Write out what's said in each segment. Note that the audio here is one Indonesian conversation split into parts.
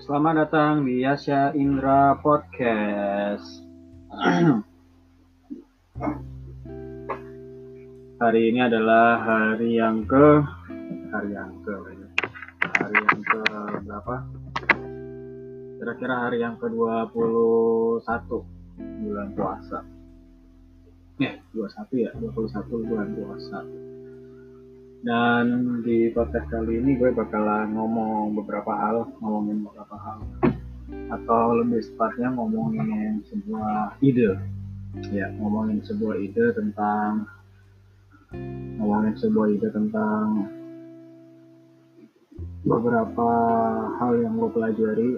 Selamat datang di Yasya Indra Podcast. hari ini adalah hari yang ke hari yang ke hari yang ke berapa? Kira-kira hari yang ke 21 bulan puasa. Eh, 21 ya, 21 bulan puasa. Dan di podcast kali ini gue bakalan ngomong beberapa hal, ngomongin beberapa hal. Atau lebih tepatnya ngomongin sebuah ide. Ya, ngomongin sebuah ide tentang ngomongin sebuah ide tentang beberapa hal yang gue pelajari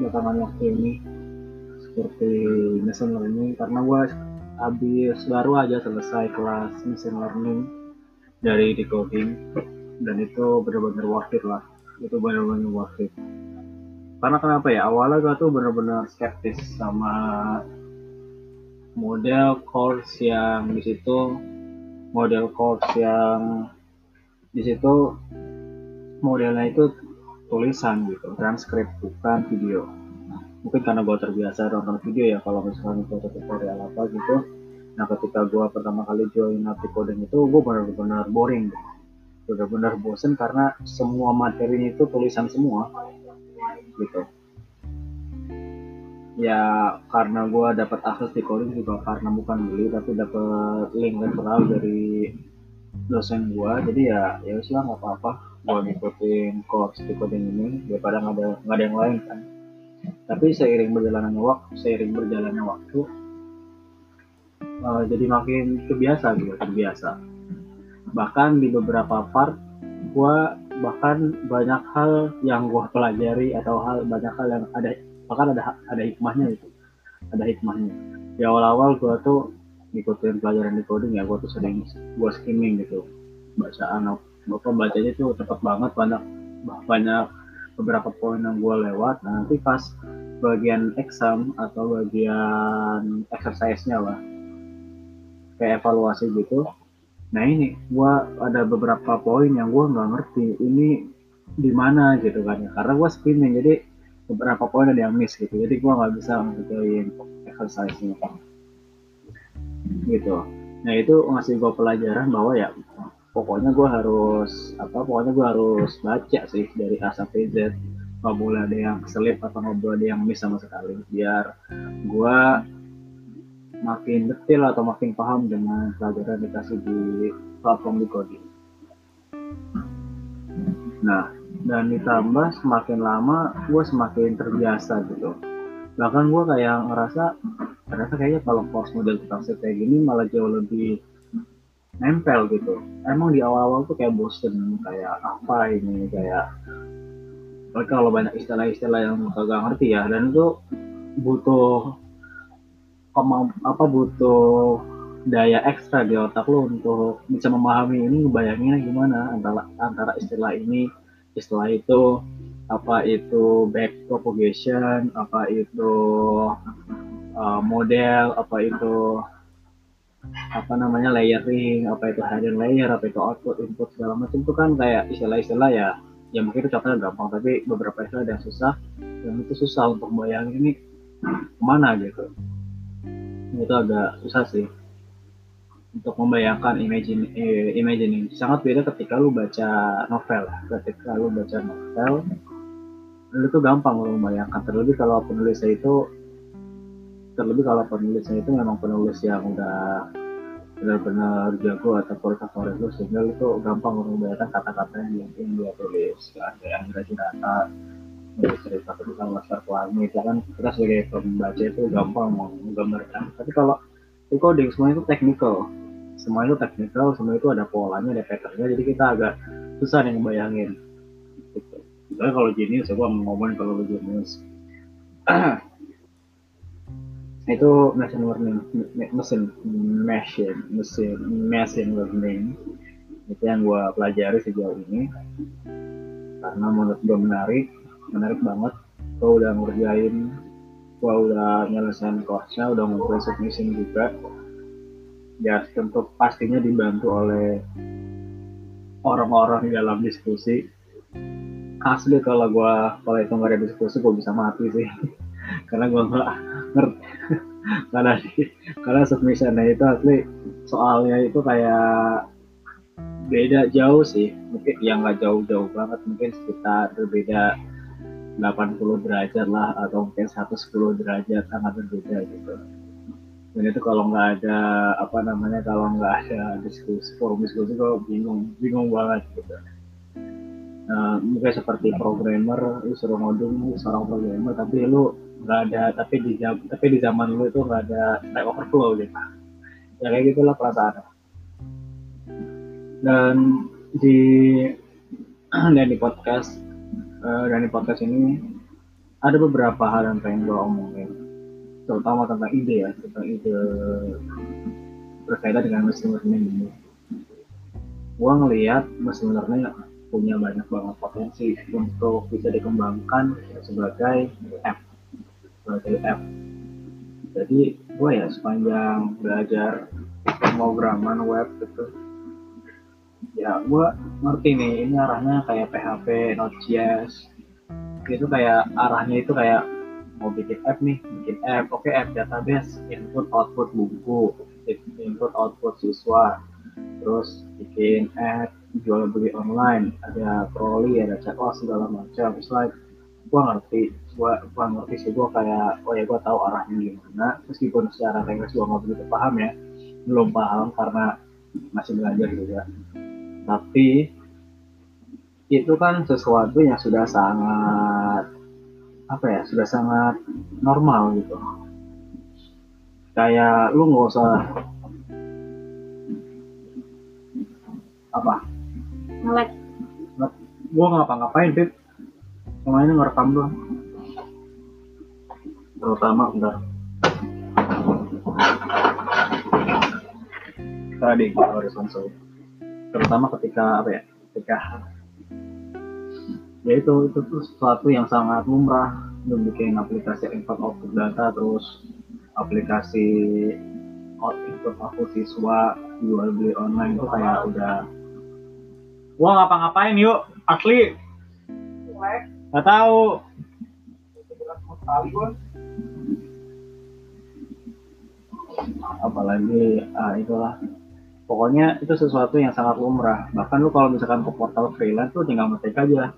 belakangan waktu ini seperti machine learning karena gue habis baru aja selesai kelas machine learning dari decoding dan itu benar-benar worth it lah. Itu benar-benar worth it. Karena kenapa ya? Awalnya gue tuh benar-benar skeptis sama model course yang di situ. Model course yang di situ modelnya itu tulisan gitu transkrip bukan video. Mungkin karena gue terbiasa nonton video ya kalau misalnya itu tutorial apa gitu Nah ketika gue pertama kali join napi coding itu gue benar-benar boring. Benar-benar bosen karena semua materinya itu tulisan semua gitu. Ya karena gue dapat akses di coding juga karena bukan beli tapi dapat link referral dari dosen gue jadi ya ya lah nggak apa-apa. Gue ngikutin course di coding ini daripada nggak ada nggak ada yang lain kan. Tapi seiring berjalannya waktu seiring berjalannya waktu uh, jadi makin kebiasa gitu terbiasa. Bahkan di beberapa part gue bahkan banyak hal yang gue pelajari atau hal banyak hal yang ada bahkan ada ada hikmahnya itu. Ada hikmahnya. Di awal-awal gue tuh ngikutin pelajaran di coding ya gue tuh sering gue skimming gitu. Bacaan bapak bacanya tuh cepet banget banyak banyak beberapa poin yang gue lewat. Nah, nanti pas bagian exam atau bagian exercise-nya lah kayak evaluasi gitu. Nah ini gue ada beberapa poin yang gue nggak ngerti ini di mana gitu kan. Karena gue skimming jadi beberapa poin ada yang miss gitu. Jadi gue nggak bisa ngerjain exercise nya gitu. Nah itu ngasih gue pelajaran bahwa ya pokoknya gue harus apa pokoknya gue harus baca sih dari A sampai Z. Nggak boleh ada yang keselip atau nggak boleh ada yang miss sama sekali. Biar gue makin detail atau makin paham dengan pelajaran dikasih di platform di coding. Nah, dan ditambah semakin lama gue semakin terbiasa gitu. Bahkan gue kayak ngerasa ternyata kayaknya kalau course model tentang kayak gini malah jauh lebih nempel gitu. Emang di awal-awal tuh kayak bosen, kayak apa ini, kayak kalau banyak istilah-istilah yang kagak ngerti ya, dan itu butuh apa butuh daya ekstra di otak lo untuk bisa memahami ini ngebayanginnya gimana antara antara istilah ini istilah itu apa itu back propagation apa itu uh, model apa itu apa namanya layering apa itu hidden layer apa itu output input segala macam. Itu kan kayak istilah-istilah ya ya mungkin itu contohnya gampang tapi beberapa istilah yang susah dan itu susah untuk bayangin ini ke mana gitu itu agak susah sih. Untuk membayangkan imagine eh, imagining. Sangat beda ketika lu baca novel ketika lu baca novel lu tuh gampang lu membayangkan. Terlebih kalau penulisnya itu terlebih kalau penulisnya itu memang penulis yang udah benar-benar jago atau favorit lu sehingga lu tuh gampang membayangkan kata-kata yang, dia tulis kayak yang kira-kira dari cerita tentang laskar pelangi itu kan kita sebagai pembaca itu gampang mau menggambarkan tapi kalau di coding semua itu technical semua itu technical semua itu ada polanya ada patternnya jadi kita agak susah nih ngebayangin gitu. Misalnya kalau genius ya mau ngomongin kalau genius itu machine learning mesin machine mesin machine learning itu yang gue pelajari sejauh ini karena menurut gue menarik menarik banget. Gue udah ngerjain gue udah nyelesain course-nya udah ngumpulin submission juga. Ya tentu pastinya dibantu oleh orang-orang di dalam diskusi. Asli kalau gue kalau itu nggak ada diskusi gue bisa mati sih. Karena gue nggak ngerti. Karena karena submissionnya itu asli soalnya itu kayak beda jauh sih. Mungkin yang nggak jauh-jauh banget mungkin sekitar berbeda 80 derajat lah atau mungkin 110 derajat sangat berbeda gitu. Dan itu kalau nggak ada apa namanya kalau nggak ada diskusi forum diskusi gue bingung bingung banget gitu. Uh, mungkin seperti programmer lu suruh ngodung seorang programmer tapi lu nggak ada tapi di tapi di zaman lu itu nggak ada Stack Overflow gitu. Ya kayak gitulah perasaan dan di dan di podcast dan di podcast ini ada beberapa hal yang pengen gue omongin. Terutama tentang ide ya tentang ide berkaitan dengan mesin learning ini. Gue ngelihat mesin learning punya banyak banget potensi untuk bisa dikembangkan sebagai app. Sebagai app. Jadi gue ya sepanjang belajar pemrograman web gitu ya gue ngerti nih ini arahnya kayak PHP Node.js itu kayak arahnya itu kayak mau bikin app nih bikin app. Oke okay, app database input output buku input output siswa. Terus bikin app jual beli online ada proli ada checkout segala macam. It's like gua ngerti gua gua ngerti sih gua kayak oh ya gua tahu arahnya gimana. Meskipun secara teknis gua nggak begitu paham ya belum paham karena masih belajar juga tapi itu kan sesuatu yang sudah sangat apa ya sudah sangat normal gitu. Kayak lu nggak usah apa? Ngelek gua ngapa-ngapain Pip cuma ini ngerekam doang. Terutama bentar. Tadi gua harus langsung terutama ketika apa ya ketika ya itu itu tuh sesuatu yang sangat lumrah untuk bikin aplikasi input output data terus aplikasi output siswa jual beli online itu kayak udah gua ngapa-ngapain yuk asli. Nggak tahu. Apalagi ah, itulah pokoknya itu sesuatu yang sangat lumrah. Bahkan lu kalau misalkan ke portal freelance tuh tinggal ngetik aja.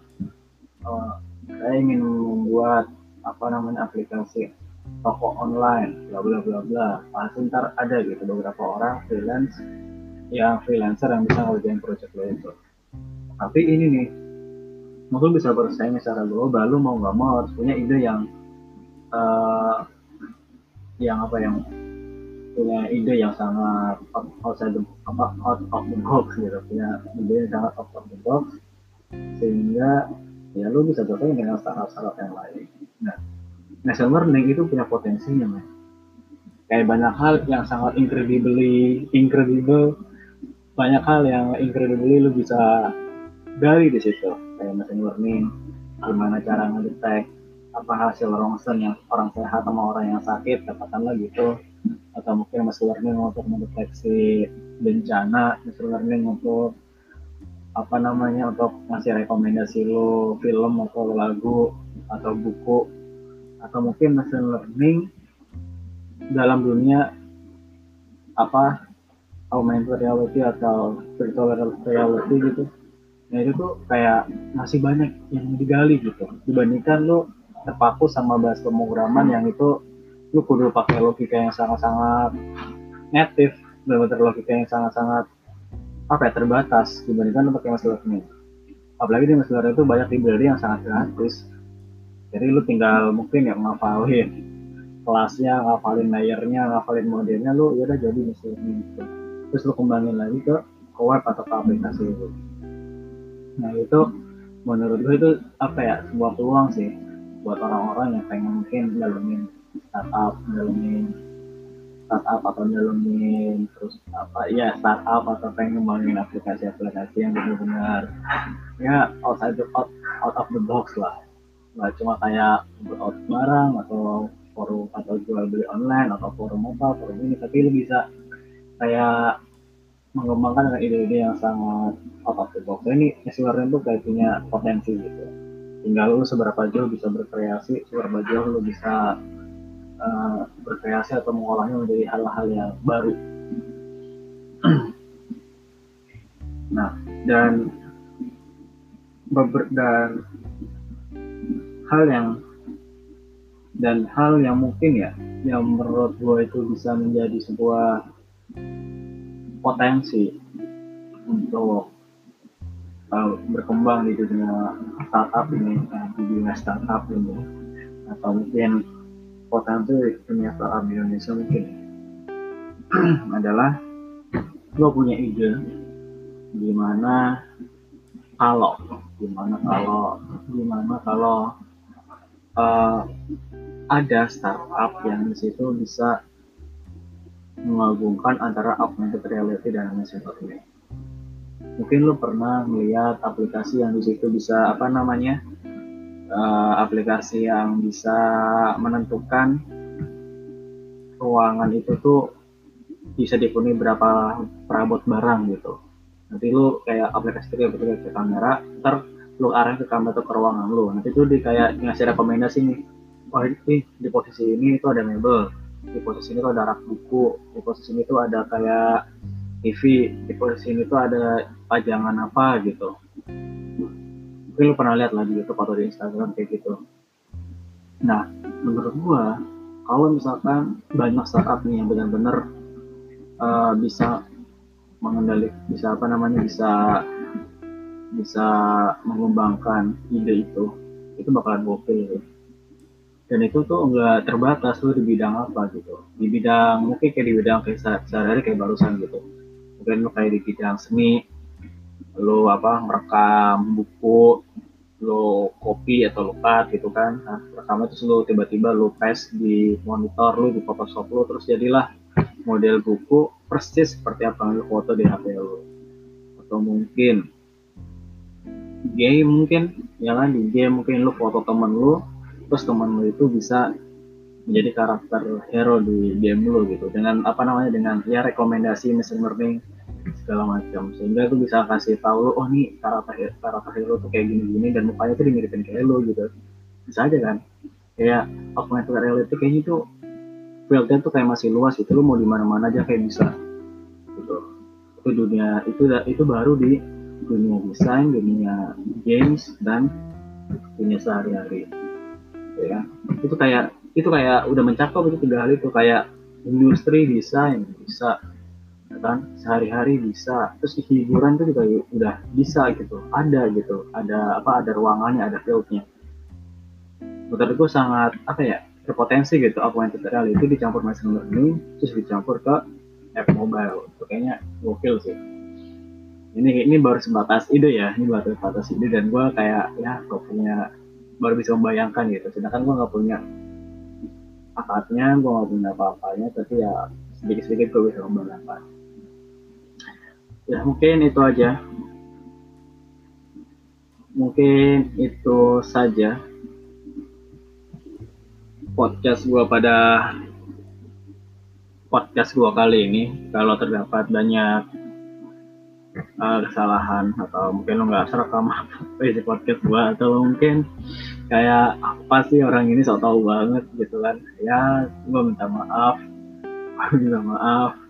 Uh, saya ingin membuat apa namanya aplikasi toko online bla bla bla bla. Pasti ntar ada gitu beberapa orang freelance yang freelancer yang bisa ngerjain project lo itu. Tapi ini nih mungkin bisa bersaing secara global lu mau nggak mau harus punya ide yang uh, yang apa yang punya ide yang sangat outside the apa out of the box gitu punya ide yang sangat out of the box sehingga ya lu bisa bersaing dengan startup-startup yang lain. Nah, machine learning itu punya potensinya, man. Kayak banyak hal yang sangat incredibly incredible, banyak hal yang incredibly lu bisa gali di situ. Kayak machine learning, gimana cara ngedetek apa hasil ronsen yang orang sehat sama orang yang sakit, katakanlah gitu. Atau mungkin machine learning untuk mendeteksi bencana, machine learning untuk apa namanya untuk ngasih rekomendasi lo film atau lagu atau buku. Atau mungkin machine learning dalam dunia apa augmented reality atau virtual reality gitu. Nah itu tuh kayak masih banyak yang digali gitu. Dibandingkan lo terpaku sama bahas pemrograman yang itu lu kudu pakai logika yang sangat-sangat native benar-benar logika yang sangat-sangat apa ya terbatas dibandingkan pakai machine learning apalagi di learning itu banyak library yang sangat gratis. Jadi lu tinggal mungkin ya ngafalin kelasnya ngafalin layernya ngafalin modelnya lu ya udah jadi learning gitu. terus lu kembangin lagi ke, ke atau ke aplikasi itu. Nah itu menurut gue itu apa ya sebuah peluang sih buat orang-orang yang pengen mungkin ngalamin startup ngalamin startup atau nyelengin terus apa ya startup atau pengen ngembangin aplikasi-aplikasi yang benar-benar ya outside the out, out of the box lah. Nggak cuma kayak out barang atau forum atau jual beli online atau forum apa forum ini tapi lu bisa kayak mengembangkan dengan ide-ide yang sangat out of the box. Ini learning tuh kayak punya potensi gitu. Tinggal lu seberapa jauh bisa berkreasi seberapa jauh lu bisa uh, berkreasi atau mengolahnya menjadi hal-hal yang baru. Nah dan beber dan hal yang dan hal yang mungkin ya yang menurut gue itu bisa menjadi sebuah potensi untuk uh, berkembang di dunia startup ini uh, di dunia startup ini. Atau mungkin potensi startup di Indonesia mungkin adalah gue punya ide gimana kalau gimana kalau gimana kalau uh, ada startup yang di situ bisa mengagumkan antara augmented reality dan learning. Mungkin lo pernah melihat aplikasi yang di situ bisa apa namanya uh, aplikasi yang bisa menentukan ruangan itu tuh bisa dipenuhi berapa perabot barang gitu. Nanti lu kayak aplikasi itu kayak ke kamera, ntar lu arah ke kamera atau ke ruangan lu. Nanti tuh di kayak ngasih rekomendasi nih oh ini di posisi ini itu ada mebel di posisi ini tuh ada rak buku di posisi ini tuh ada kayak TV di posisi ini tuh ada pajangan apa gitu mungkin lu pernah lihat lagi itu foto di Instagram kayak gitu. Nah menurut gua kalau misalkan banyak startup nih yang benar-benar uh, bisa mengendali bisa apa namanya bisa bisa mengembangkan ide itu itu bakalan gokil dan itu tuh nggak terbatas tuh di bidang apa gitu. Di bidang mungkin kayak di bidang kayak sehari-hari kayak barusan gitu. Mungkin lo kayak di bidang seni lo apa merekam buku lo kopi atau lo cut gitu kan. Nah pertama itu lo tiba-tiba lo paste di monitor lo di Photoshop lo terus jadilah model buku persis seperti apa yang lo foto di HP lo. Atau mungkin game mungkin ya kan? Di game mungkin lo foto temen lo terus teman lo itu bisa menjadi karakter hero di game lo gitu. Dengan apa namanya dengan ya rekomendasi machine learning segala macam. Sehingga itu bisa kasih tahu lo oh nih karakter karakter hero tuh kayak gini-gini dan mukanya tuh dimiripin kayak lo gitu. Bisa aja kan? Kayak augmented reality kayaknya tuh fieldnya tuh kayak masih luas gitu. Lo mau di mana-mana aja kayak bisa gitu. Itu dunia itu itu baru di dunia desain dunia games dan dunia sehari-hari. Ya itu kayak itu kayak udah mencakup itu tiga hal itu. Kayak industri desain bisa ya kan. Sehari-hari bisa. Terus hiburan itu juga udah bisa gitu. Ada gitu. Ada apa ada ruangannya ada fieldnya menurut gue sangat apa ya berpotensi gitu augmented reality dicampur machine learning terus dicampur ke app mobile. Itu kayaknya gokil sih. Ini ini baru sebatas ide ya. Ini baru sebatas ide dan gue kayak ya gue punya baru bisa membayangkan gitu. Sedangkan gue nggak punya akadnya gue nggak punya apa-apanya tapi ya sedikit-sedikit gue bisa membayangkan ya mungkin itu aja. Mungkin itu saja podcast gue pada podcast gue kali ini. Kalau terdapat banyak uh, kesalahan atau mungkin lo nggak serekam apa isi podcast gua atau mungkin kayak apa sih orang ini so tau banget gitu kan. Ya gua minta maaf. Minta maaf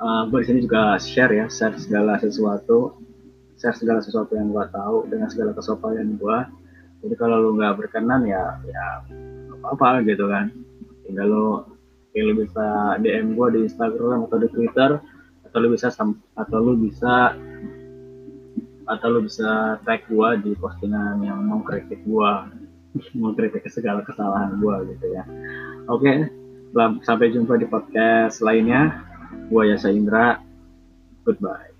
uh, gua di sini juga share ya share segala sesuatu share segala sesuatu yang gua tahu dengan segala kesopanan gua. Jadi kalau lu nggak berkenan ya ya apa apa gitu kan. Tinggal lo tinggal bisa DM gua di Instagram atau di Twitter atau lu bisa atau lu bisa atau lu bisa tag gua di postingan yang mau kritik gua mau kritik segala kesalahan gua gitu ya. Oke okay. sampai jumpa di podcast lainnya Buaya Saindra. Indra. Goodbye.